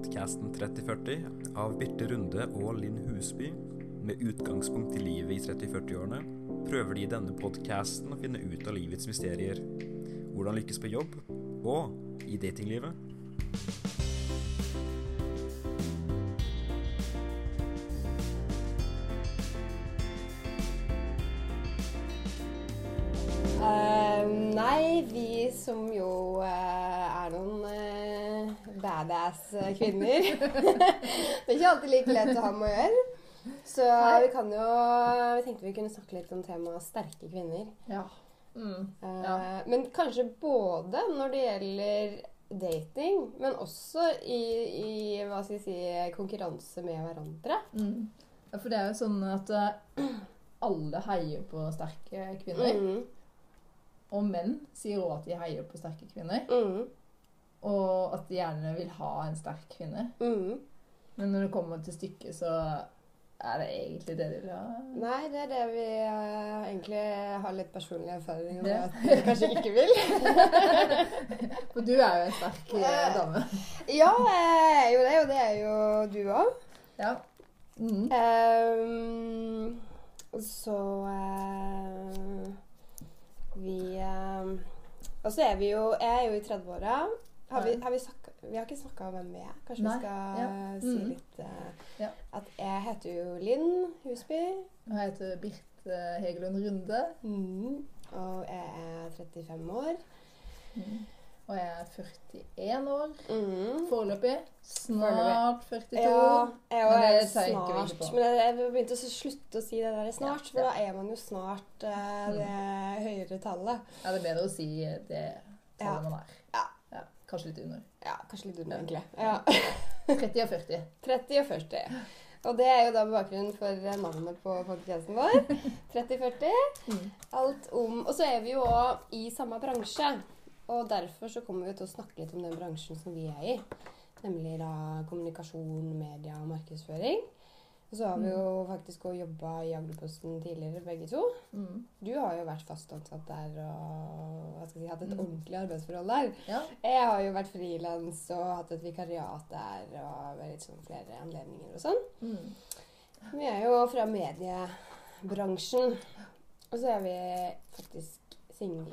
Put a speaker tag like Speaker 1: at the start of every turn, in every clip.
Speaker 1: podkasten 3040 av Birte Runde og Linn Husby. Med utgangspunkt i livet i 30-40-årene prøver de i denne podkasten å finne ut av livets mysterier. Hvordan lykkes på jobb, og i datinglivet.
Speaker 2: Badass kvinner Det er ikke alltid like lett å ha med å gjøre. Så vi kan jo Vi tenkte vi kunne snakke litt om temaet sterke kvinner.
Speaker 3: Ja. Mm.
Speaker 2: Eh,
Speaker 3: Ja.
Speaker 2: Men kanskje både når det gjelder dating, men også i, i hva skal si, konkurranse med hverandre.
Speaker 3: Mm. Ja, For det er jo sånn at eh, alle heier på sterke kvinner.
Speaker 2: Mm.
Speaker 3: Og menn sier òg at de heier på sterke kvinner.
Speaker 2: Mm.
Speaker 3: Og at de gjerne vil ha en sterk kvinne.
Speaker 2: Mm.
Speaker 3: Men når det kommer til stykket, så er det egentlig det de vil ha.
Speaker 2: Nei, det er det vi uh, egentlig har litt personlig erfaring med at vi kanskje ikke vil.
Speaker 3: For du er jo en sterk uh, dame.
Speaker 2: ja, jeg er jo det, og det er jo du òg.
Speaker 3: Ja. Mm.
Speaker 2: Um, så uh, Vi Og så er vi jo Jeg er jo i 30-åra. Har vi, har vi, snakka, vi har ikke snakka om hvem vi er. Kanskje
Speaker 3: Nei,
Speaker 2: vi skal
Speaker 3: ja.
Speaker 2: si
Speaker 3: Mhm.
Speaker 2: litt uh,
Speaker 3: Ja.
Speaker 2: At jeg heter jo Linn Husby.
Speaker 3: Og jeg heter Birte Hegelund Runde.
Speaker 2: Mm. Og jeg er 35 år.
Speaker 3: Mm. Og jeg er 41 år
Speaker 2: Mm.
Speaker 3: foreløpig. Snart 42.
Speaker 2: Ja, jeg
Speaker 3: òg
Speaker 2: er snart. Men jeg, jeg begynte å slutte å si det der snart, for da er man jo snart
Speaker 3: Mm.
Speaker 2: det høyere tallet.
Speaker 3: Ja, det er bedre å si det tallet man er. Kanskje litt under.
Speaker 2: Ja, kanskje litt under, egentlig. Ja.
Speaker 3: 30 og 40.
Speaker 2: 30 og 40. Og det er jo da bakgrunnen for navnet på folketjenesten vår. 30-40.
Speaker 3: Mm.
Speaker 2: Alt om Og så er vi jo òg i samme bransje. Og derfor så kommer vi til å snakke litt om den bransjen som vi er i. Nemlig da kommunikasjon, media og markedsføring. Og så har vi jo faktisk òg jobba i Agderposten tidligere, begge to.
Speaker 3: Mm.
Speaker 2: Du har jo vært fast ansatt der og si, hatt et
Speaker 3: Mm.
Speaker 2: ordentlig arbeidsforhold der.
Speaker 3: Ja.
Speaker 2: Jeg har jo vært frilans og hatt et vikariat der og vært sånn flere anledninger og sånn.
Speaker 3: Mm.
Speaker 2: Vi er jo fra mediebransjen. Og så er vi faktisk single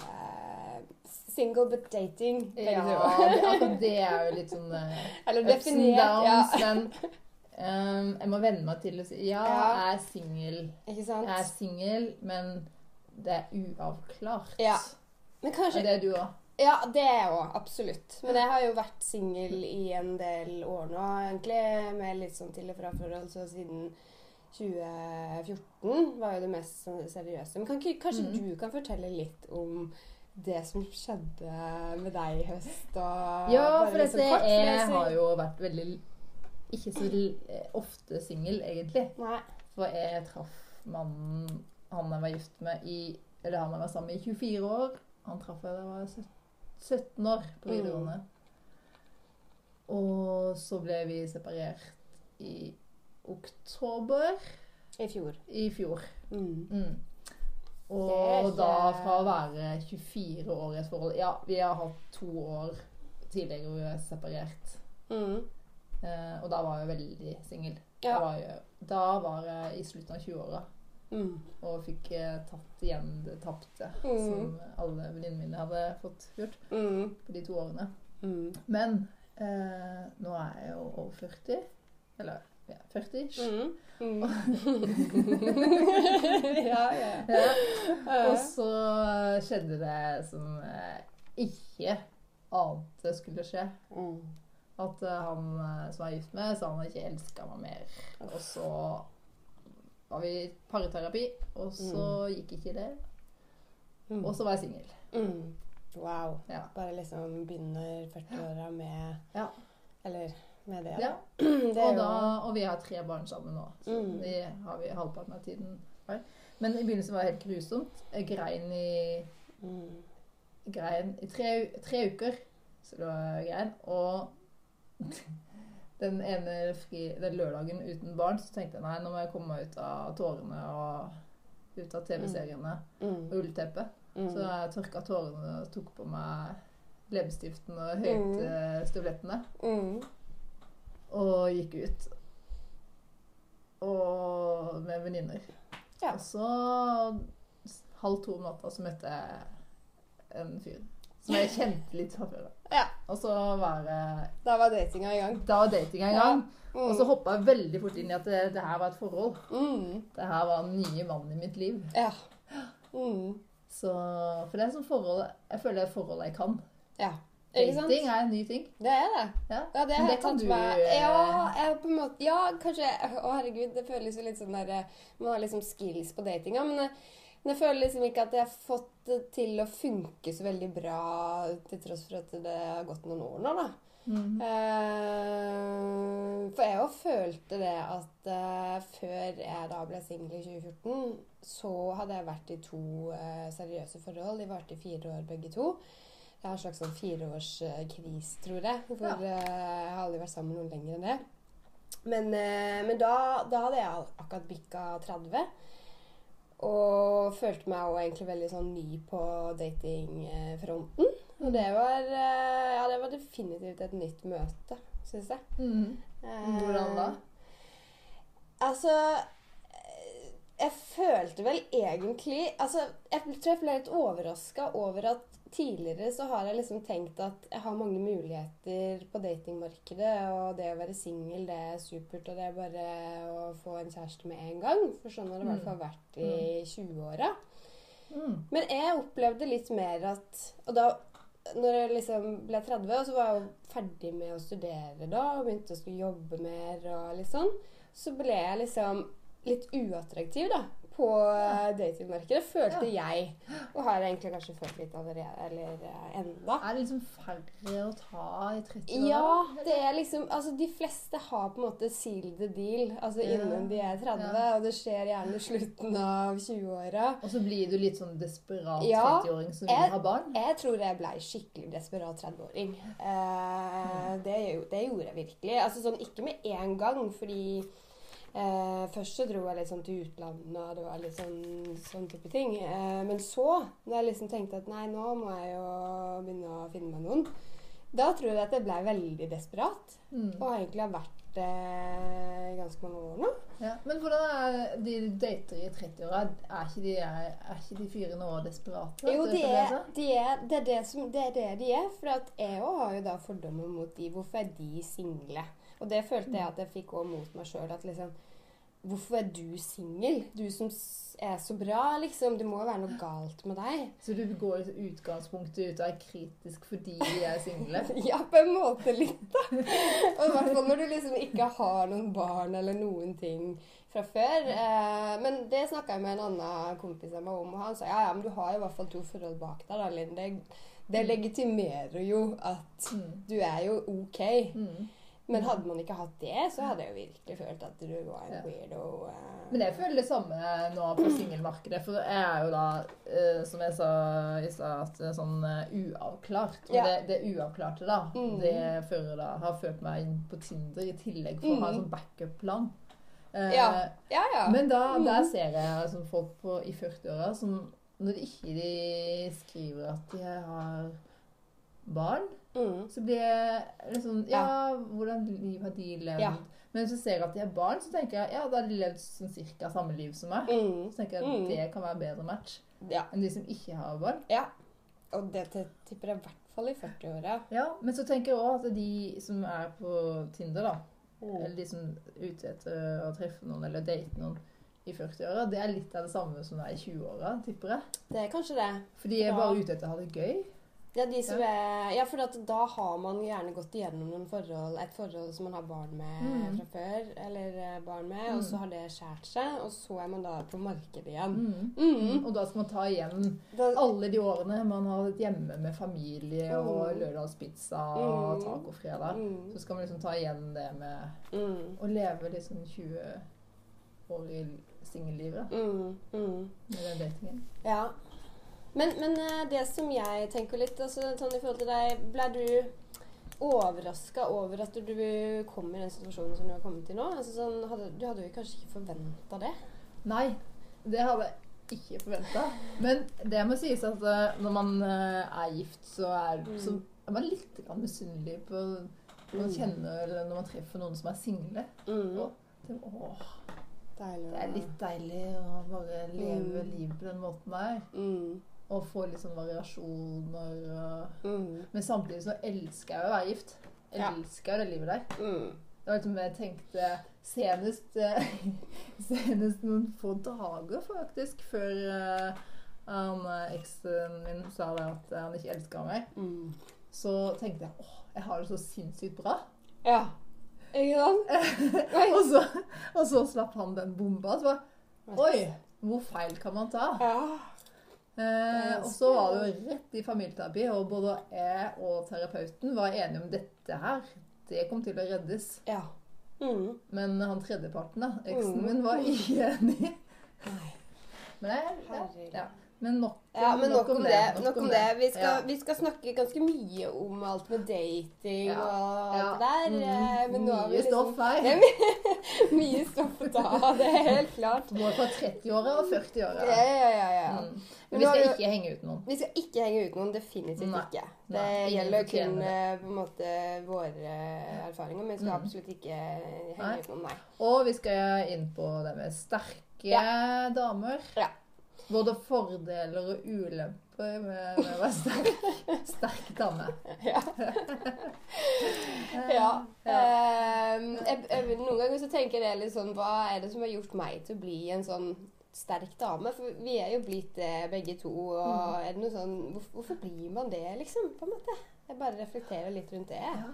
Speaker 2: Single but dating. begge
Speaker 3: Ja,
Speaker 2: to.
Speaker 3: det, altså, det er jo litt sånn uh,
Speaker 2: Eller
Speaker 3: ups and
Speaker 2: definert. Ja.
Speaker 3: men ehm, jeg må venne meg til å si ja,
Speaker 2: Ja.
Speaker 3: jeg er singel. Jeg er singel, men det er uavklart.
Speaker 2: Ja. Men kanskje
Speaker 3: Er det du òg?
Speaker 2: Ja, det er jeg òg. Absolutt. Men jeg har jo vært singel i en del år nå, egentlig med litt sånn til og fra-forhold. Så siden 2014 var jo det mest sånn seriøse. Men kan kanskje
Speaker 3: mm.
Speaker 2: du kan fortelle litt om det som skjedde med deg i høst? Og
Speaker 3: Ja,
Speaker 2: bare
Speaker 3: for
Speaker 2: sånn for
Speaker 3: jeg
Speaker 2: jeg
Speaker 3: har jo vært veldig ikke så eh, ofte singel, egentlig.
Speaker 2: Nei.
Speaker 3: For jeg traff mannen han jeg var gift med i Eller han jeg var sammen med i 24 år. Han traff jeg da jeg var 17 år på
Speaker 2: Mm.
Speaker 3: videregående. Og så ble vi separert i oktober
Speaker 2: I fjor.
Speaker 3: i fjor.
Speaker 2: Mm.
Speaker 3: Mm. Og
Speaker 2: ikke-
Speaker 3: da fra å være 24 år i et forhold Ja, vi har hatt to år tidligere hvor vi er separert.
Speaker 2: Mm.
Speaker 3: Eh, og da var jeg veldig singel.
Speaker 2: Ja.
Speaker 3: Da, da var jeg i slutten av 20-åra
Speaker 2: Mm.
Speaker 3: og fikk eh, tatt igjen det tapte
Speaker 2: Mm.
Speaker 3: som alle venninnene mine hadde fått gjort
Speaker 2: Mm.
Speaker 3: på de to årene.
Speaker 2: Mm.
Speaker 3: Men eh, nå er jeg jo over 40. Eller ja, 40 ish.
Speaker 2: Mm. Mm. ja, ja.
Speaker 3: Ja. Og så skjedde det som jeg ikke ante skulle skje.
Speaker 2: Mm.
Speaker 3: At eh, han eh, som jeg er gift med, sa han ikke elska meg mer. Og så var vi i parterapi, og så gikk ikke det.
Speaker 2: Mm.
Speaker 3: Og så var jeg singel.
Speaker 2: Mm. Wow.
Speaker 3: Ja.
Speaker 2: Bare liksom begynner 40-åra med
Speaker 3: Ja.
Speaker 2: Eller med det.
Speaker 3: ja.
Speaker 2: Det
Speaker 3: Og, da, og vi har tre barn sammen nå. Så
Speaker 2: Mm.
Speaker 3: det har vi halvparten av tiden. Men i begynnelsen var det helt grusomt. Jeg grein i,
Speaker 2: mm.
Speaker 3: grein i tre, tre uker. Så det var grein. Og den ene fri, den lørdagen uten barn så tenkte jeg nei, nå må jeg komme meg ut av tårene og ut av TV-seriene
Speaker 2: Mm.
Speaker 3: og ullteppet.
Speaker 2: Mm.
Speaker 3: Så jeg tørka tårene og tok på meg leppestiften og høytstøvlettene.
Speaker 2: Mm.
Speaker 3: og gikk ut. Og med venninner.
Speaker 2: Ja.
Speaker 3: Og så halv to om natta så møtte jeg en fyr som jeg kjente litt fra før.
Speaker 2: Ja.
Speaker 3: Og så var
Speaker 2: Da var datinga i gang.
Speaker 3: Da var datinga i gang.
Speaker 2: Mm.
Speaker 3: Og så hoppa jeg veldig fort inn i at det, det her var et forhold.
Speaker 2: mm.
Speaker 3: Det her var den nye mannen i mitt liv.
Speaker 2: Ja. Mm.
Speaker 3: Så For det er sånn forhold Jeg føler det er forhold jeg kan.
Speaker 2: Ja.
Speaker 3: Dating er en ny ting.
Speaker 2: Det er det.
Speaker 3: Ja.
Speaker 2: Ja, det
Speaker 3: det kan du,
Speaker 2: med.
Speaker 3: eh,
Speaker 2: Ja, jeg på en måte Ja, kanskje Å, herregud, det føles jo litt sånn der eh, Man har liksom skills på datinga, men, eh, men jeg føler liksom ikke at jeg har fått det til å funke så veldig bra til tross for at det har gått noen år nå, da.
Speaker 3: Mm.
Speaker 2: Uh, for jeg òg følte det at uh, før jeg da ble singel i 2014, så hadde jeg vært i to uh, seriøse forhold. De varte i fire år begge to. Jeg har en slags sånn fireårskris, tror jeg. For
Speaker 3: Ja.
Speaker 2: jeg har aldri vært sammen med noen lenger enn det. Men, men da, da hadde jeg akkurat bikka 30. Og følte meg også egentlig veldig sånn ny på datingfronten. Og det var, eh, ja, det var definitivt et nytt møte, syns jeg.
Speaker 3: Mhm.
Speaker 2: Eh,
Speaker 3: Hvordan da?
Speaker 2: Altså eh, Jeg følte vel egentlig Altså, jeg tror jeg ble litt overraska over at tidligere så har jeg liksom tenkt at jeg har mange muligheter på datingmarkedet, og det å være singel, det er supert, og det er bare å få en kjæreste med en gang. For sånn har det i hvert fall vært i 20-åra.
Speaker 3: Mhm.
Speaker 2: Men jeg opplevde litt mer at Og da når jeg liksom ble 30, og så var jeg jo ferdig med å studere da, og begynte å skulle jobbe mer og litt sånn, så ble jeg liksom litt uattraktiv da, på eh, datingmarkedet, følte jeg. Og har egentlig kanskje følt litt allerede, eller eh, enda.
Speaker 3: Er det liksom færre å ta i 30 år?
Speaker 2: Ja, det er liksom Altså, de fleste har på en måte sealed the deal altså
Speaker 3: Ja.
Speaker 2: innen de er 30,
Speaker 3: Ja.
Speaker 2: og det skjer gjerne i slutten av 20-åra.
Speaker 3: Og så blir du litt sånn desperat 30-åring som vil ha barn?
Speaker 2: Jeg tror jeg ble skikkelig desperat 30-åring. Eh, det, det gjorde jeg virkelig. Altså sånn ikke med en gang, fordi eh, først så dro jeg sånn til utlandet, og det var litt sånn, sånn type ting. Eh, men så, når jeg liksom tenkte at nei, nå må jeg jo begynne å finne meg noen, da tror jeg at jeg ble veldig desperat.
Speaker 3: Mm.
Speaker 2: Og egentlig har vært det i ganske mange år nå.
Speaker 3: Ja. Men hvordan er de du dater i 30-åra? Er, ikke de- er, er ikke de fire nå desperate?
Speaker 2: Jo, de
Speaker 3: det
Speaker 2: er, de er, det, er det, som, det er det de er. For at jeg òg har jo da fordommer mot de. Hvorfor er de single? Og det følte jeg at jeg fikk òg mot meg sjøl. At liksom Hvorfor er du singel? Du som er så bra, liksom. Det må jo være noe galt med deg.
Speaker 3: Så du går i utgangspunktet ut og er kritisk fordi de er single?
Speaker 2: Ja, på en måte litt, da. Og i hvert fall når du liksom ikke har noen barn eller noen ting fra før. Eh, men det snakka jeg med en annen kompis av meg om, og han sa ja, ja, men du har i hvert fall to forhold bak deg, da, Linn. Det, det legitimerer jo at
Speaker 3: Mm.
Speaker 2: du er jo ok.
Speaker 3: Mm.
Speaker 2: Men hadde man ikke hatt det, så hadde jeg jo virkelig følt at du var en
Speaker 3: Ja.
Speaker 2: weirdo. Uh...
Speaker 3: Men jeg føler det samme nå på singelmarkedet. For jeg er jo da, uh, som jeg sa i stad, er sånn uh, uavklart. Og
Speaker 2: Ja.
Speaker 3: det, det uavklarte, da,
Speaker 2: Mm.
Speaker 3: det fører da har ført meg inn på Tinder i tillegg for å ha en
Speaker 2: Mm.
Speaker 3: sånn backup-plan. Eh,
Speaker 2: Ja. Ja, ja.
Speaker 3: Men da,
Speaker 2: Mm.
Speaker 3: der ser jeg altså, folk på, i 40-åra som når de ikke de skriver at de har barn,
Speaker 2: mm.
Speaker 3: så blir jeg liksom Ja, hvordan liv har de levd?
Speaker 2: Ja.
Speaker 3: Men hvis jeg ser at de er barn, så tenker jeg ja, da har de levd sånn cirka samme liv som meg.
Speaker 2: Mm.
Speaker 3: Så tenker jeg at
Speaker 2: Mm.
Speaker 3: det kan være bedre match
Speaker 2: Ja.
Speaker 3: enn de som ikke har barn.
Speaker 2: ja. Og det tipper jeg i hvert fall i 40-åra.
Speaker 3: Ja, Men så tenker jeg òg at de som er på Tinder, da,
Speaker 2: Mm.
Speaker 3: eller de som er ute etter å treffe noen eller date noen i 40-åra, det er litt av det samme som det er i 20-åra, tipper jeg.
Speaker 2: Det er kanskje det.
Speaker 3: For de er bare ute etter å ha det gøy.
Speaker 2: Ja, de som er, ja for da har man gjerne gått igjennom forhold, et forhold som man har barn med
Speaker 3: Mm.
Speaker 2: fra før, eller eh, barn med, og
Speaker 3: Mm.
Speaker 2: så har det skjært seg, og så er man da på markedet igjen.
Speaker 3: Mm.
Speaker 2: Mm.
Speaker 3: Og da skal man ta igjen
Speaker 2: Da,
Speaker 3: alle de årene man har vært hjemme med familie og
Speaker 2: Mm.
Speaker 3: lørdagspizza og
Speaker 2: Mm.
Speaker 3: tacofredag.
Speaker 2: mm.
Speaker 3: Så skal man liksom ta igjen det med
Speaker 2: Mm.
Speaker 3: å leve liksom 20 år i singellivet
Speaker 2: Mm. Mm.
Speaker 3: med den datingen.
Speaker 2: Ja. Men, men eh, det som jeg tenker litt altså, sånn i forhold til deg Ble du overraska over at du kom i den situasjonen som du har kommet i nå? Altså, sånn, hadde, du hadde jo kanskje ikke forventa det?
Speaker 3: Nei, det hadde jeg ikke forventa. Men det må sies at eh, når man eh, er gift, så er,
Speaker 2: Mm.
Speaker 3: så er man litt misunnelig på Man kjenner eller når man treffer noen som er single.
Speaker 2: Mm.
Speaker 3: Og det er litt deilig å bare leve
Speaker 2: Mm.
Speaker 3: livet på den måten der.
Speaker 2: mm.
Speaker 3: Og få litt sånn variasjoner. Og...
Speaker 2: Mm.
Speaker 3: Men samtidig så elsker jeg å være gift. Jeg
Speaker 2: Ja.
Speaker 3: elsker jo det livet der.
Speaker 2: Mm.
Speaker 3: Det var liksom jeg tenkte senest eh, Senest noen få dager, faktisk, før uh, han eh, eksen min sa det at han ikke elska meg,
Speaker 2: Mm.
Speaker 3: så tenkte jeg åh, jeg har det så sinnssykt bra.
Speaker 2: Ja. Ikke sant?
Speaker 3: Og, så, og så slapp han den bomba. Så bare Oi, hvor feil kan man ta?
Speaker 2: Ja.
Speaker 3: Eh, og så var det jo rett i familieterapi, og både jeg og terapeuten var enige om dette her. Det kom til å reddes.
Speaker 2: ja. Mm.
Speaker 3: Men han tredjeparten, da, eksen
Speaker 2: Mm.
Speaker 3: min, var ikke enig.
Speaker 2: Nei.
Speaker 3: Men, jeg, ja, ja. Men nok,
Speaker 2: Ja, men nok om det. Nok om det. Vi skal,
Speaker 3: Ja.
Speaker 2: vi skal snakke ganske mye om alt med dating
Speaker 3: Ja.
Speaker 2: og alt det der. eh,
Speaker 3: Mm,
Speaker 2: Men nå har vi
Speaker 3: Mye
Speaker 2: liksom
Speaker 3: stoff her.
Speaker 2: Det er my- mye stoff å ta av, det er helt klart.
Speaker 3: Både fra 30-åra og 40-åra.
Speaker 2: Ja, ja, ja. ja.
Speaker 3: Mm.
Speaker 2: Men
Speaker 3: vi skal
Speaker 2: vi,
Speaker 3: ikke henge ut noen.
Speaker 2: Vi skal ikke henge ut noen, definitivt
Speaker 3: Nei.
Speaker 2: ikke. Det
Speaker 3: Nei,
Speaker 2: gjelder kun
Speaker 3: det.
Speaker 2: eh, på en måte våre erfaringer, men vi skal
Speaker 3: Mm.
Speaker 2: absolutt ikke henge
Speaker 3: Nei.
Speaker 2: ut noen, nei.
Speaker 3: Og vi skal inn på det med sterke damer.
Speaker 2: Ja.
Speaker 3: Både fordeler og ulemper med, med å være sterk, sterk dame.
Speaker 2: Ja. ja. Um, jeg, jeg, noen ganger så tenker jeg litt sånn Hva er det som har gjort meg til å bli en sånn sterk dame? For vi er jo blitt det begge to. Og
Speaker 3: Mm.
Speaker 2: er det noe sånn hvorfor, hvorfor blir man det, liksom? På en måte. Jeg bare reflekterer litt rundt det.
Speaker 3: Ja.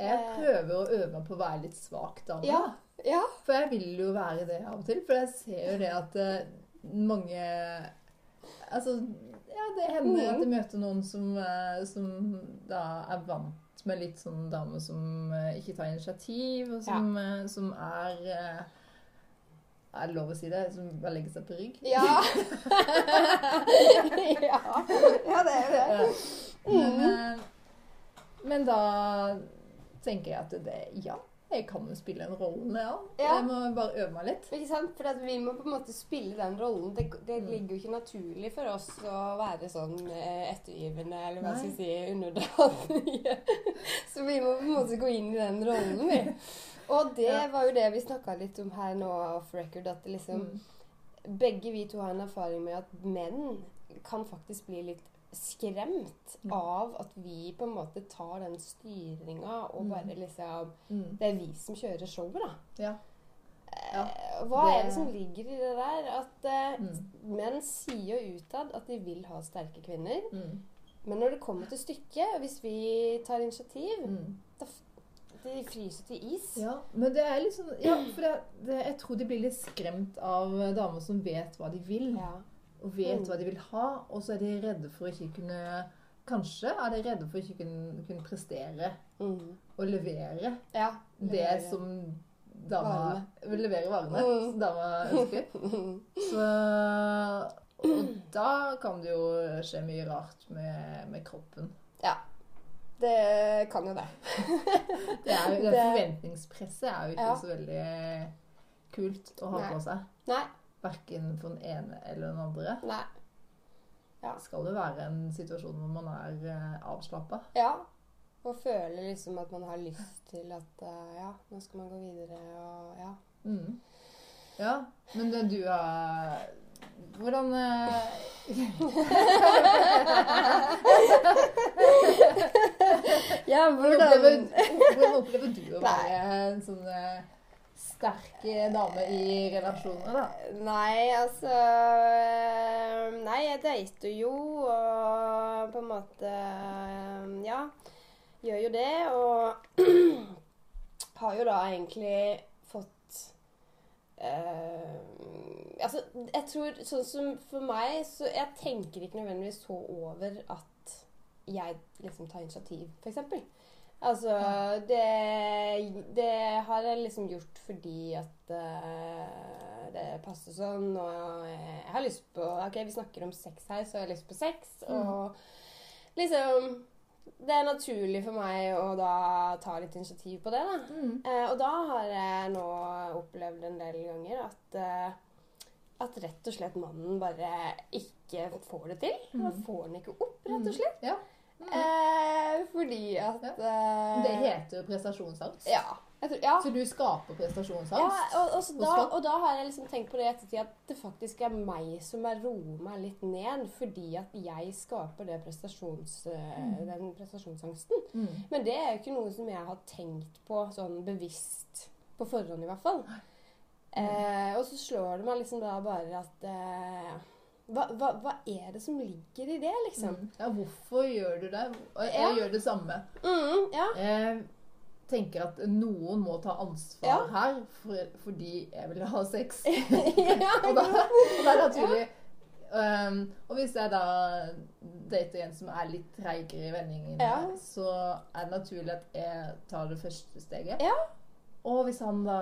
Speaker 3: Jeg prøver å øve meg på å være litt svak dame.
Speaker 2: Ja. Ja.
Speaker 3: For jeg vil jo være det av og til. For jeg ser jo det at eh, mange Altså, ja, det hender at jeg møter noen som, eh, som da er vant med litt sånn dame som eh, ikke tar initiativ, og som, ja. som er eh, Er det lov å si det? Som bare legger seg på rygg?
Speaker 2: Ja. ja. ja, det er det.
Speaker 3: Ja. Men, mm. men da tenker jeg at det Ja, jeg kan jo spille en rolle, ja.
Speaker 2: Ja.
Speaker 3: Jeg må bare øve meg litt.
Speaker 2: Ikke sant? For vi må på en måte spille den rollen. Det, det
Speaker 3: Mm.
Speaker 2: ligger jo ikke naturlig for oss å være sånn eh, ettergivende, eller hva
Speaker 3: Nei.
Speaker 2: skal jeg si, underdanige. Så vi må på en måte gå inn i den rollen, vi. Og det
Speaker 3: Ja.
Speaker 2: var jo det vi snakka litt om her nå off record, at liksom
Speaker 3: Mm.
Speaker 2: Begge vi to har en erfaring med at menn kan faktisk bli litt skremt
Speaker 3: Mm.
Speaker 2: av at vi på en måte tar den styringa og
Speaker 3: Mm.
Speaker 2: bare liksom
Speaker 3: Mm.
Speaker 2: Det er vi som kjører showet, da.
Speaker 3: Ja. Ja.
Speaker 2: Eh, Hva
Speaker 3: Det-
Speaker 2: er det som ligger i det der? At uh,
Speaker 3: Mm.
Speaker 2: menn sier jo utad at de vil ha sterke kvinner.
Speaker 3: Mm.
Speaker 2: Men når det kommer til stykket, hvis vi tar initiativ,
Speaker 3: Mm.
Speaker 2: de fryser til is.
Speaker 3: Ja, men det er litt sånn Ja, for det, det, jeg tror de blir litt skremt av damer som vet hva de vil,
Speaker 2: Ja.
Speaker 3: Og vet
Speaker 2: Mm.
Speaker 3: hva de vil ha, og så er de redde for å ikke kunne Kanskje er de redde for å ikke kunne, kunne prestere
Speaker 2: Mm.
Speaker 3: og levere
Speaker 2: ja.
Speaker 3: det som dama vil levere varene
Speaker 2: Mm.
Speaker 3: som dama ønsker. Så Og da kan det jo skje mye rart med, med kroppen.
Speaker 2: ja. Det kan jo det.
Speaker 3: Det, er Det- forventningspresset er jo ikke
Speaker 2: Ja.
Speaker 3: så veldig kult å ha
Speaker 2: Nei.
Speaker 3: på seg.
Speaker 2: Nei.
Speaker 3: Verken for den ene eller den andre.
Speaker 2: Nei.
Speaker 3: Det skal jo være en situasjon hvor man er eh, avslappa.
Speaker 2: Ja. Og føler liksom at man har lyst til at eh, ja, nå skal man gå videre og ja.
Speaker 3: Mm. Ja, men det du har Hvordan eh,
Speaker 2: Ja,
Speaker 3: hvordan, hvordan opplever du å være en sånn eh, sterk dame i relasjoner, da?
Speaker 2: Nei, altså øh, Nei, jeg dater jo og på en måte øh, Ja, gjør jo det. Og har jo da egentlig fått øh, Altså, jeg tror sånn som for meg Så jeg tenker ikke nødvendigvis så over at jeg liksom tar initiativ, f.eks. Altså, det, det har jeg liksom gjort fordi at uh, det passer sånn, og jeg har lyst på Ok, vi snakker om sex her, så jeg har lyst på sex, og liksom Det er naturlig for meg å da ta litt initiativ på det, da.
Speaker 3: Mm.
Speaker 2: Uh, og da har jeg nå opplevd en del ganger at uh, at rett og slett mannen bare ikke får det til. Man
Speaker 3: Mm.
Speaker 2: får den ikke opp, rett og slett.
Speaker 3: Ja.
Speaker 2: Eh, fordi at eh,
Speaker 3: Det heter jo prestasjonsangst.
Speaker 2: Ja. Tror, ja.
Speaker 3: Så du skaper
Speaker 2: Ja,
Speaker 3: prestasjonsangst?
Speaker 2: og, og, så da, og da har jeg liksom tenkt på det i ettertid at det faktisk er meg som er roer meg litt ned, fordi at jeg skaper det prestasjons, mm. den prestasjonsangsten.
Speaker 3: Mm.
Speaker 2: Men det er jo ikke noe som jeg har tenkt på sånn bevisst på forhånd, i hvert fall. Eh, og så slår det meg liksom da bare at eh, hva, hva, hva er det som ligger i det, liksom?
Speaker 3: Mm. Ja, hvorfor gjør du det? Og jeg
Speaker 2: Ja.
Speaker 3: gjør det samme.
Speaker 2: Mm, ja.
Speaker 3: Jeg tenker at noen må ta ansvar
Speaker 2: Ja.
Speaker 3: her, for, fordi jeg vil ha sex. og, da, og det er naturlig. Um, og hvis jeg da dater en som er litt treigere i vendingen,
Speaker 2: Ja.
Speaker 3: så er det naturlig at jeg tar det første steget.
Speaker 2: Ja.
Speaker 3: Og hvis han da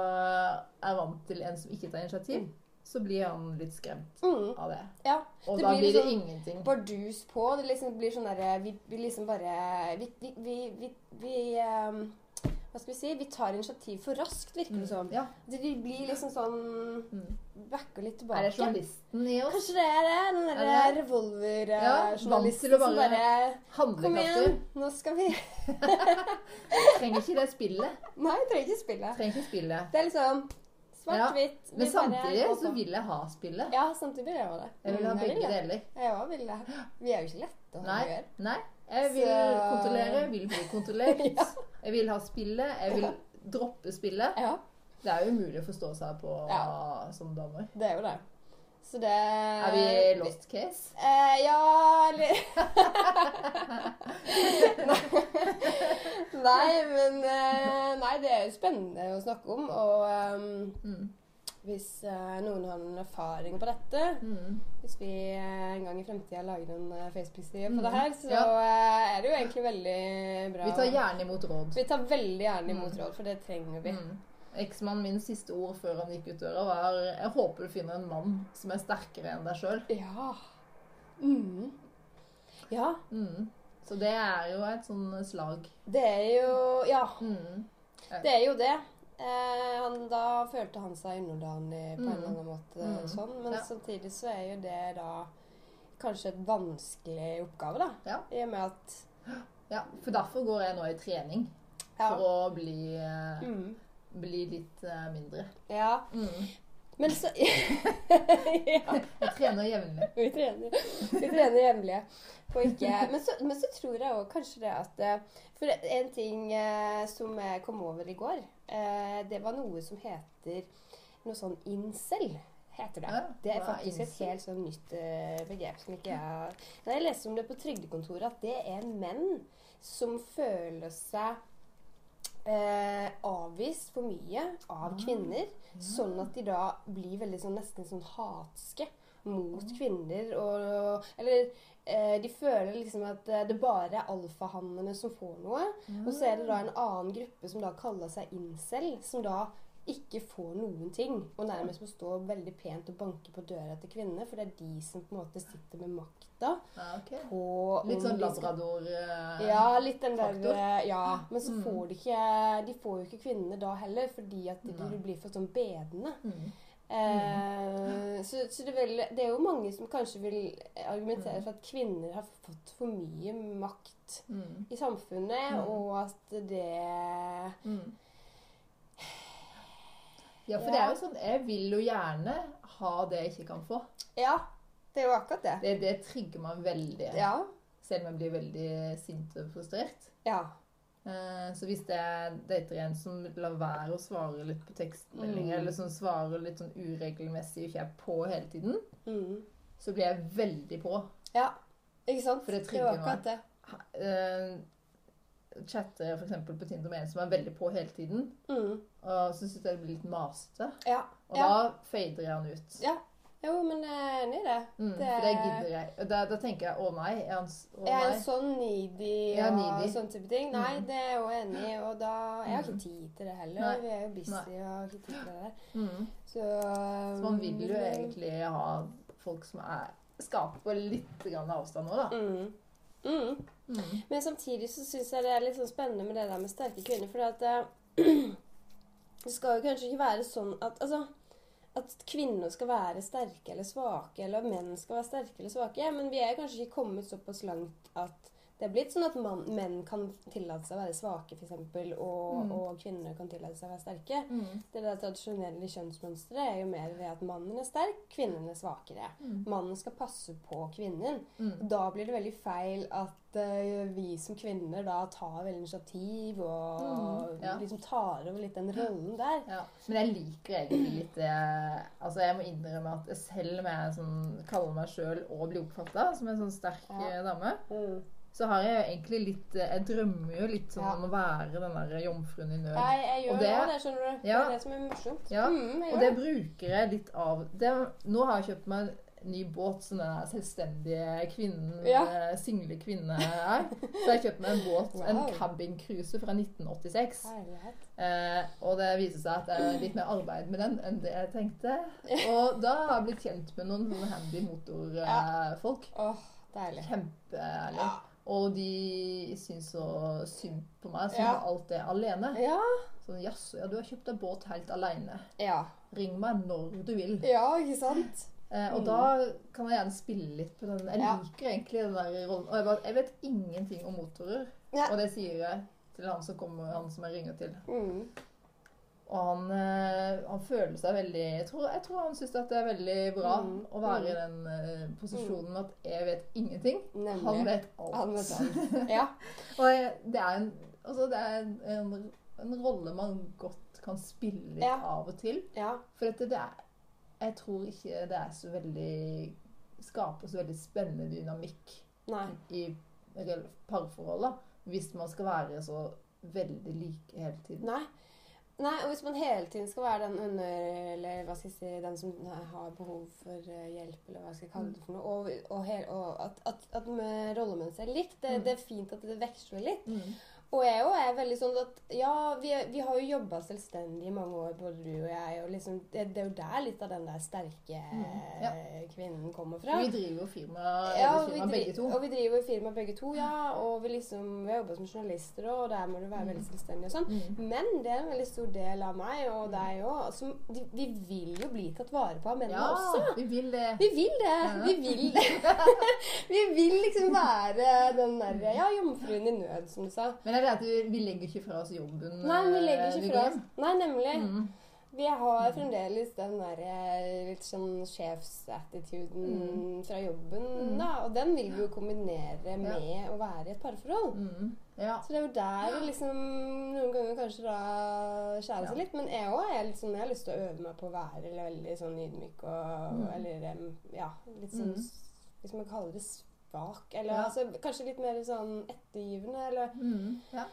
Speaker 3: er vant til en som ikke tar initiativ, så blir han litt skremt
Speaker 2: Mm,
Speaker 3: av det.
Speaker 2: ja.
Speaker 3: Og
Speaker 2: Det
Speaker 3: da
Speaker 2: blir
Speaker 3: blir det
Speaker 2: liksom
Speaker 3: ingenting.
Speaker 2: bardus på. Det liksom blir sånn derre vi, vi liksom bare Vi, vi, vi, ehm, Hva skal vi si? Vi tar initiativ for raskt, virker det som.
Speaker 3: Ja.
Speaker 2: Det de blir liksom sånn
Speaker 3: Mm.
Speaker 2: Backer litt tilbake.
Speaker 3: Er det journalisten i oss?
Speaker 2: Kanskje det er det? Den
Speaker 3: Er
Speaker 2: derre
Speaker 3: revolverjournalisten
Speaker 2: revolver-journalisten
Speaker 3: Ja,
Speaker 2: som
Speaker 3: bare-
Speaker 2: Kom igjen, nå skal vi
Speaker 3: Trenger ikke det spillet.
Speaker 2: Nei, trenger ikke spillet.
Speaker 3: Trenger ikke spillet.
Speaker 2: Det er liksom svart-hvitt. Ja.
Speaker 3: Men samtidig så vil jeg ha spillet.
Speaker 2: Ja, samtidig vil jeg ha det.
Speaker 3: Jeg vil ha
Speaker 2: Mm,
Speaker 3: begge
Speaker 2: vil
Speaker 3: deler.
Speaker 2: Jeg òg vil det. Vi er jo ikke lette å ha å gjøre.
Speaker 3: Nei. Jeg vil
Speaker 2: Så-
Speaker 3: kontrollere, vil bli kontrollert.
Speaker 2: Ja.
Speaker 3: Jeg vil ha spillet, jeg vil droppe spillet.
Speaker 2: Ja,
Speaker 3: Det er jo umulig å forstå seg på som damer.
Speaker 2: det er jo det. Så det
Speaker 3: Er vi lost case?
Speaker 2: Eh, ja eller Nei, men eh, Nei, det er jo spennende å snakke om. Og um,
Speaker 3: Mm.
Speaker 2: hvis uh, noen har noen erfaring på dette
Speaker 3: Mm.
Speaker 2: Hvis vi uh, en gang i fremtida lager en uh, Facebook-side på
Speaker 3: Mm.
Speaker 2: det her, så
Speaker 3: Ja.
Speaker 2: er det jo egentlig veldig bra.
Speaker 3: Vi tar gjerne imot råd.
Speaker 2: Vi tar veldig gjerne imot
Speaker 3: Mm.
Speaker 2: råd, for det trenger vi.
Speaker 3: Mm. Eksmannen min siste ord før han gikk ut døra, var 'Jeg håper du finner en mann som er sterkere enn deg sjøl'.
Speaker 2: Ja. Mm. Ja.
Speaker 3: Mm. Så det er jo et sånn slag.
Speaker 2: Det er jo Ja.
Speaker 3: Mm.
Speaker 2: Det er jo det. Eh, han, da følte han seg underdanig på en
Speaker 3: Mm.
Speaker 2: eller annen måte.
Speaker 3: Mm.
Speaker 2: sånn, Men
Speaker 3: Ja.
Speaker 2: samtidig så er jo det da kanskje et vanskelig oppgave, da.
Speaker 3: Ja.
Speaker 2: I og med at
Speaker 3: Ja, for derfor går jeg nå i trening.
Speaker 2: Ja.
Speaker 3: For å bli, eh,
Speaker 2: Mm.
Speaker 3: Bli litt uh, mindre.
Speaker 2: ja.
Speaker 3: Mm.
Speaker 2: Men så Ja.
Speaker 3: Vi trener jevnlig.
Speaker 2: Vi trener, vi trener jevnlig. men men så tror jeg òg kanskje det at eh, For en ting eh, som jeg kom over i går, eh, det var noe som heter noe sånn incel. Heter det.
Speaker 3: Ja,
Speaker 2: Det er faktisk et helt sånn nytt eh, begrep som ikke jeg Nei, Jeg leste om det på Trygdekontoret, at det er menn som føler seg eh, avvist for mye av
Speaker 3: kvinner.
Speaker 2: kvinner. Sånn at de da blir veldig sånn nesten sånn hatske mot kvinner. Og, eller eh, de føler liksom at eh, det bare er alfahannene som får noe. Og så er det da en annen gruppe som da kaller seg incel, som da ikke får noen ting. Og nærmest må stå veldig pent og banke på døra til kvinnene, for det er de som på en måte sitter med makta
Speaker 3: Ja,
Speaker 2: okay.
Speaker 3: Litt sånn labrador eh,
Speaker 2: ja, litt den der
Speaker 3: faktor.
Speaker 2: eh, Ja, men så
Speaker 3: Mm.
Speaker 2: får de ikke De får jo ikke kvinnene da heller, fordi at de,
Speaker 3: Nei.
Speaker 2: bli blir for sånn bedende.
Speaker 3: Mm.
Speaker 2: Eh, så så det, er det er jo mange som kanskje vil argumentere
Speaker 3: Mm.
Speaker 2: for at kvinner har fått for mye makt
Speaker 3: Mm.
Speaker 2: i samfunnet,
Speaker 3: Mm.
Speaker 2: og at det
Speaker 3: Mm. Ja, for det er jo sånn Jeg vil jo gjerne ha det jeg ikke kan få.
Speaker 2: Ja, det er jo akkurat det.
Speaker 3: Det, det trigger meg veldig.
Speaker 2: Ja.
Speaker 3: Selv om jeg blir veldig sint og frustrert.
Speaker 2: Ja.
Speaker 3: Eh, Så hvis jeg dater en som lar være å svare litt på tekstmeldinger,
Speaker 2: Mm.
Speaker 3: eller som svarer litt sånn uregelmessig og ikke er på hele tiden,
Speaker 2: Mm.
Speaker 3: så blir jeg veldig på.
Speaker 2: ja. Ikke sant?
Speaker 3: For det
Speaker 2: det er
Speaker 3: trigger
Speaker 2: det.
Speaker 3: meg. eh, Chatter for på Tinder med en som er veldig på hele tiden,
Speaker 2: Mm.
Speaker 3: og så syns jeg det blir litt masete.
Speaker 2: Ja.
Speaker 3: Og
Speaker 2: Ja.
Speaker 3: da fader jeg han ut.
Speaker 2: Ja. Jo, men enig i det.
Speaker 3: Mm,
Speaker 2: Det-
Speaker 3: For det gidder jeg. Da, da tenker jeg å nei. Er han, å
Speaker 2: Jeg er
Speaker 3: nei.
Speaker 2: sånn needy
Speaker 3: Ja,
Speaker 2: og
Speaker 3: needy.
Speaker 2: sånn type ting. Nei,
Speaker 3: Mm.
Speaker 2: det er jeg enig i. Og da Jeg har
Speaker 3: Mm.
Speaker 2: ikke tid til det heller.
Speaker 3: Nei.
Speaker 2: Vi er jo busy
Speaker 3: Nei.
Speaker 2: og har ikke tid til det.
Speaker 3: Mm.
Speaker 2: Så,
Speaker 3: Så man vil jo egentlig ha folk som er skaper litt grann avstand nå, da.
Speaker 2: mm. Mm. Men samtidig så syns jeg det er litt sånn spennende med det der med sterke kvinner. For at eh, det skal jo kanskje ikke være sånn at Altså at kvinner skal være sterke eller svake, eller at menn skal være sterke eller svake. Men vi er kanskje ikke kommet såpass langt at det er blitt sånn at man, menn kan tillate seg å være svake, f.eks., og,
Speaker 3: Mm.
Speaker 2: og kvinner kan tillate seg å være sterke.
Speaker 3: Mm.
Speaker 2: Det der tradisjonelle kjønnsmønsteret er jo mer det at mannen er sterk, kvinnen er svakere.
Speaker 3: Mm.
Speaker 2: Mannen skal passe på kvinnen.
Speaker 3: Mm.
Speaker 2: Da blir det veldig feil at uh, vi som kvinner da tar veldig initiativ og
Speaker 3: Mm, ja.
Speaker 2: liksom tar over litt den rollen der.
Speaker 3: Ja, men jeg liker egentlig litt det Altså, jeg må innrømme at selv om jeg sånn, kaller meg sjøl og blir oppfatta som en sånn sterk
Speaker 2: Ja.
Speaker 3: eh, dame, så har jeg jo egentlig litt eh, Jeg drømmer jo litt sånn
Speaker 2: Ja.
Speaker 3: om å være den der jomfruen i nød.
Speaker 2: Jeg, jeg gjør
Speaker 3: Og
Speaker 2: det,
Speaker 3: det-
Speaker 2: det, skjønner du.
Speaker 3: Ja.
Speaker 2: Det er det som er morsomt.
Speaker 3: Ja,
Speaker 2: Mm,
Speaker 3: Og det bruker jeg litt av det, Nå har jeg kjøpt meg en ny båt som den selvstendige kvinnen,
Speaker 2: Ja.
Speaker 3: eh, single kvinne er. Så jeg har kjøpt meg en båt,
Speaker 2: Wow.
Speaker 3: en cabincruiser fra 1986.
Speaker 2: Herlighet.
Speaker 3: Eh, og det viser seg at det er litt mer arbeid med den enn det jeg tenkte. Og da har jeg blitt kjent med noen handy motorfolk.
Speaker 2: Åh, deilig.
Speaker 3: Kjempeærlig.
Speaker 2: Ja.
Speaker 3: Og de syns så synd på meg som
Speaker 2: Ja.
Speaker 3: alt det alene.
Speaker 2: Ja.
Speaker 3: Sånn jaså, ja, du har kjøpt deg båt helt aleine.
Speaker 2: Ja.
Speaker 3: Ring meg når du vil.
Speaker 2: ja, ikke sant?
Speaker 3: Eh, og
Speaker 2: Mm.
Speaker 3: da kan jeg gjerne spille litt på den. Jeg liker egentlig den der rollen. Og jeg, bare, jeg vet ingenting om motorer.
Speaker 2: Ja.
Speaker 3: Og det sier jeg til han som kommer, han som jeg ringer til.
Speaker 2: Mm.
Speaker 3: Og han, eh, han føler seg veldig Jeg tror, jeg tror han syns det er veldig bra
Speaker 2: Mm.
Speaker 3: å være i den eh, posisjonen at jeg vet ingenting.
Speaker 2: Nemlig.
Speaker 3: Han vet alt.
Speaker 2: Han vet alt. Ja.
Speaker 3: og jeg, det er, en, altså det er en, en, en rolle man godt kan spille litt
Speaker 2: Ja.
Speaker 3: av og til.
Speaker 2: ja.
Speaker 3: For dette, det er, jeg tror ikke det er så veldig Skaper så veldig spennende dynamikk
Speaker 2: Nei.
Speaker 3: i parforholdet Hvis man skal være så veldig like hele tiden.
Speaker 2: Nei. Nei, og hvis man hele tiden skal være den under, eller hva skal jeg si, den som har behov for eh, hjelp, eller hva skal jeg kalle det for noe, og, og, og at, at, at med rollemønsteret er likt, det,
Speaker 3: Mm.
Speaker 2: det er fint at det veksler litt.
Speaker 3: Mm.
Speaker 2: Og jeg òg er veldig sånn at ja, vi, vi har jo jobba selvstendig i mange år, både du og jeg, og liksom det, det er jo der litt av den der sterke
Speaker 3: Mm, ja.
Speaker 2: kvinnen kommer fra.
Speaker 3: Vi driver jo firma,
Speaker 2: Ja, firma
Speaker 3: firma begge to.
Speaker 2: og vi driver jo firma begge to, ja. Og vi liksom, vi har jobba som journalister, og der må du være
Speaker 3: Mm.
Speaker 2: veldig selvstendig og sånn.
Speaker 3: Mm.
Speaker 2: Men det er en veldig stor del av meg og deg òg. som- de- Vi vil jo bli tatt vare på av mennene
Speaker 3: Ja,
Speaker 2: også.
Speaker 3: vi vil det.
Speaker 2: Vi vil det. Vi vil Vi vil liksom være den derre Ja, jomfruen i nød, som du sa.
Speaker 3: Men er det at vi, vi legger ikke fra oss jobben?
Speaker 2: Nei, vi legger
Speaker 3: eh,
Speaker 2: ikke fra oss. Nei, nemlig.
Speaker 3: Mm.
Speaker 2: Vi har fremdeles den der eh, litt sånn sjefsattituden
Speaker 3: Mm.
Speaker 2: fra jobben,
Speaker 3: Mm.
Speaker 2: da. Og den vil vi jo kombinere med å være i et parforhold.
Speaker 3: Mm. Ja.
Speaker 2: Så det er jo der vi liksom noen ganger kanskje da skjærer seg
Speaker 3: Ja.
Speaker 2: litt. Men jeg òg er litt sånn, jeg har lyst til å øve meg på å være veldig sånn ydmyk og
Speaker 3: Mm.
Speaker 2: Eller ja, litt sånn
Speaker 3: Mm.
Speaker 2: Hvis man kaller det svak. Eller
Speaker 3: Ja.
Speaker 2: altså kanskje litt mer sånn ettergivende. Eller
Speaker 3: Mm. ja.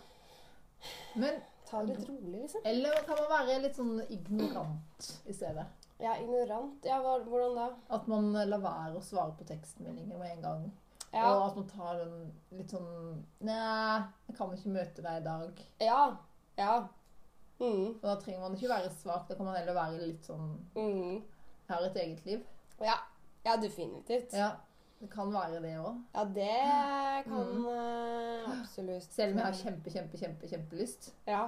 Speaker 3: Men
Speaker 2: ta det litt rolig, liksom.
Speaker 3: Eller kan man være litt sånn ignorant i stedet?
Speaker 2: Ja, ignorant. Ja, hvordan da?
Speaker 3: At man lar være å svare på tekstmeldinger med en gang.
Speaker 2: Ja.
Speaker 3: Og at man tar den litt sånn Nei, jeg kan ikke møte deg i dag.
Speaker 2: Ja. Ja. Mm.
Speaker 3: Og da trenger man ikke være svak. Da kan man heller være litt sånn
Speaker 2: Mm.
Speaker 3: Jeg har et eget liv.
Speaker 2: Ja. Ja, definitivt.
Speaker 3: Ja, det kan være det òg.
Speaker 2: Ja, det kan
Speaker 3: Mm.
Speaker 2: eh, absolutt
Speaker 3: Selv om jeg har kjempe, kjempe, kjempe, kjempelyst.
Speaker 2: Ja.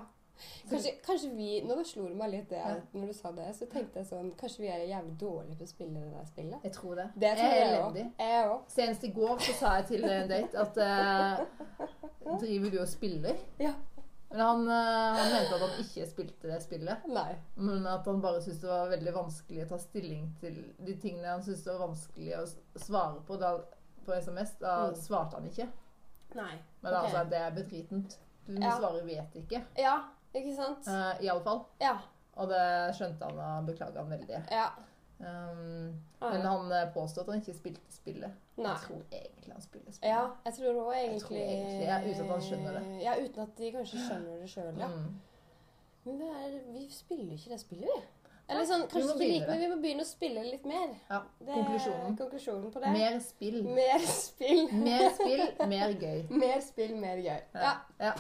Speaker 2: Kanskje, kanskje vi Nå slo det meg litt det
Speaker 3: Ja.
Speaker 2: når du sa det, så tenkte jeg sånn Kanskje vi er jævlig dårlige på å spille det der spillet?
Speaker 3: Jeg tror det.
Speaker 2: Det tror
Speaker 3: jeg er elendig.
Speaker 2: Jeg òg.
Speaker 3: Senest i går så sa jeg til en date at uh, Driver du og spiller?
Speaker 2: Ja.
Speaker 3: Men han, eh, han mente at han ikke spilte det spillet.
Speaker 2: Nei.
Speaker 3: Men at han bare syntes det var veldig vanskelig å ta stilling til de tingene han syntes det var vanskelig å svare på da, på SMS. Da
Speaker 2: Mm.
Speaker 3: svarte han ikke.
Speaker 2: Nei.
Speaker 3: Men
Speaker 2: okay.
Speaker 3: altså, det er bedritent. Du
Speaker 2: Ja.
Speaker 3: svarer 'vet ikke'.
Speaker 2: Ja, ikke sant?
Speaker 3: Uh, Iallfall.
Speaker 2: Ja.
Speaker 3: Og det skjønte han, og beklaga han veldig.
Speaker 2: Ja.
Speaker 3: Um,
Speaker 2: Ah,
Speaker 3: men han eh, påstod at han ikke spilte spillet.
Speaker 2: Nei.
Speaker 3: Jeg tror egentlig han spiller spillet.
Speaker 2: Ja, jeg tror òg egentlig
Speaker 3: tror egentlig, ja, uten at han skjønner det.
Speaker 2: Ja, uten at de kanskje skjønner det sjøl, ja.
Speaker 3: Mm.
Speaker 2: Men det er, vi spiller ikke det spillet, vi. Eller sånn,
Speaker 3: vi
Speaker 2: kanskje ikke like, men vi må begynne å spille litt mer.
Speaker 3: Ja,
Speaker 2: Det
Speaker 3: konklusjonen.
Speaker 2: konklusjonen på det.
Speaker 3: Mer spill.
Speaker 2: Mer spill.
Speaker 3: Mer spill, mer gøy.
Speaker 2: Mer spill, mer gøy. Ja.
Speaker 3: ja.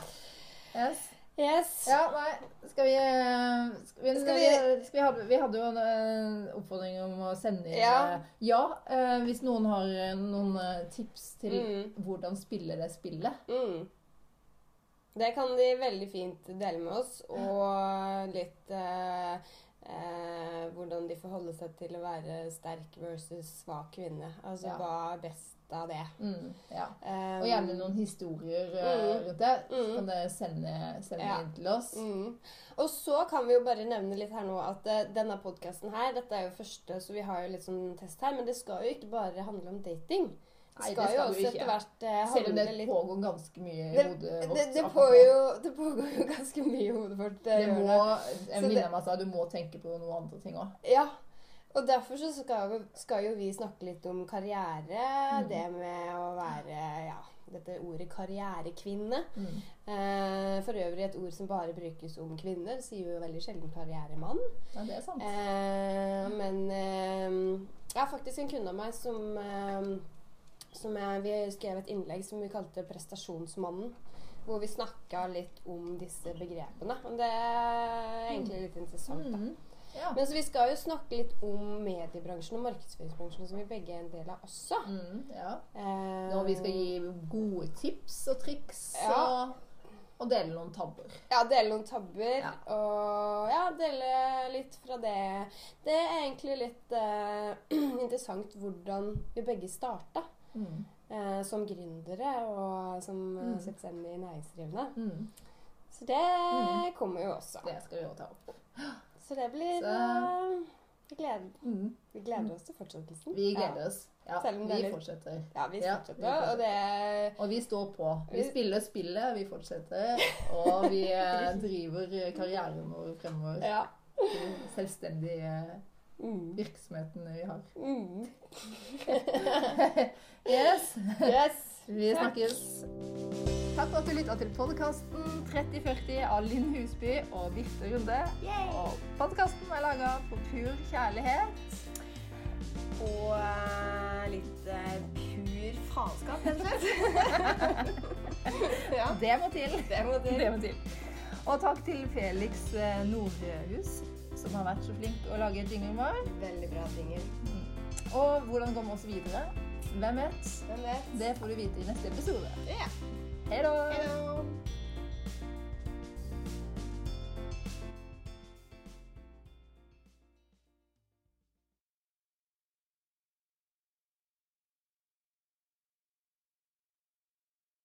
Speaker 3: Yes.
Speaker 2: Yes.
Speaker 3: Ja, nei, skal vi eh, Skal vi,
Speaker 2: Skal
Speaker 3: vi,
Speaker 2: vi-
Speaker 3: skal vi, hadde, vi hadde jo en eh, oppfordring om å sende inn
Speaker 2: Ja.
Speaker 3: eh, ja eh, hvis noen har eh, noen eh, tips til
Speaker 2: Mm.
Speaker 3: hvordan spille det spillet.
Speaker 2: Mm. Det kan de veldig fint dele med oss, og litt eh, eh, hvordan de forholder seg til å være sterk versus svak kvinne. Altså
Speaker 3: Ja.
Speaker 2: hva er best av det.
Speaker 3: Mm, ja.
Speaker 2: um,
Speaker 3: Og gjerne noen historier eh,
Speaker 2: Mm.
Speaker 3: rundt det.
Speaker 2: Mm.
Speaker 3: kan dere sende, sende
Speaker 2: Ja.
Speaker 3: inn til oss.
Speaker 2: Mm. Og så kan vi jo bare nevne litt her nå at uh, denne podkasten her, dette er jo første, så vi har jo litt sånn test her, men det skal jo ikke bare handle om dating. Det
Speaker 3: Nei,
Speaker 2: skal,
Speaker 3: det skal
Speaker 2: jo også etter hvert eh,
Speaker 3: Selv om det
Speaker 2: litt
Speaker 3: pågår ganske mye i
Speaker 2: det,
Speaker 3: hodet
Speaker 2: det,
Speaker 3: vårt.
Speaker 2: det,
Speaker 3: akkurat
Speaker 2: pågår jo, det pågår jo ganske mye i hodet vårt. eh,
Speaker 3: Det må, jeg
Speaker 2: minner
Speaker 3: venninne
Speaker 2: det-
Speaker 3: meg sa du må tenke på noen andre ting òg.
Speaker 2: Ja. Og derfor så skal, vi, skal jo vi snakke litt om karriere.
Speaker 3: Mm.
Speaker 2: Det med å være ja, dette ordet karrierekvinne.
Speaker 3: Mm.
Speaker 2: Eh, for øvrig et ord som bare brukes om kvinner. Sier jo veldig sjelden karrieremann.
Speaker 3: Ja, det er sant.
Speaker 2: Eh, men eh, jeg har faktisk en kunde av meg som, eh, som jeg, Vi skrev et innlegg som vi kalte 'Prestasjonsmannen'. Hvor vi snakka litt om disse begrepene. Og det er egentlig litt interessant. da.
Speaker 3: Mm. Ja.
Speaker 2: Men så vi skal jo snakke litt om mediebransjen og markedsføringsbransjen, som vi begge er en del av også.
Speaker 3: Mm, ja.
Speaker 2: Eh,
Speaker 3: Når vi skal gi gode tips og triks
Speaker 2: Ja.
Speaker 3: og, og dele noen tabber.
Speaker 2: Ja, dele noen tabber. Og ja, dele litt fra det. Det er egentlig litt eh, interessant hvordan vi begge starta.
Speaker 3: Mm.
Speaker 2: eh, som gründere og som eh,
Speaker 3: Mm.
Speaker 2: selvstendig næringsdrivende.
Speaker 3: Mm.
Speaker 2: Så det
Speaker 3: Mm.
Speaker 2: kommer jo også.
Speaker 3: Det skal vi jo ta opp.
Speaker 2: Så det blir
Speaker 3: Så-
Speaker 2: eh, vi, gleder,
Speaker 3: Mm.
Speaker 2: vi gleder oss til fortsettelsen.
Speaker 3: Vi
Speaker 2: Ja.
Speaker 3: gleder oss. Ja,
Speaker 2: det er
Speaker 3: vi
Speaker 2: litt-
Speaker 3: fortsetter.
Speaker 2: Ja, vi
Speaker 3: Ja, vi fortsetter.
Speaker 2: Og det
Speaker 3: Og vi står på. Vi spiller spillet, vi fortsetter. Og vi eh, driver karrieren vår fremover.
Speaker 2: Ja.
Speaker 3: Selvstendige. Virksomheten vi har.
Speaker 2: Mm.
Speaker 3: Yes.
Speaker 2: Yes.
Speaker 3: Vi snakkes. Takk for at du lytta til podkasten 3040 av Linn Husby og Birte Runde. Og podkasten er laga på pur kjærlighet.
Speaker 2: Og uh, litt uh, pur faenskap, rett og slett. ja,
Speaker 3: Det må til.
Speaker 2: det må til.
Speaker 3: Det må til. Og takk til Felix eh, Nordhus, som har vært så flink å lage jinglen vår.
Speaker 2: Veldig bra ting.
Speaker 3: Og hvordan går vi oss videre? Hvem vet?
Speaker 2: Hvem vet?
Speaker 3: Det får du vite i neste episode.
Speaker 2: Ja.
Speaker 3: Hei da!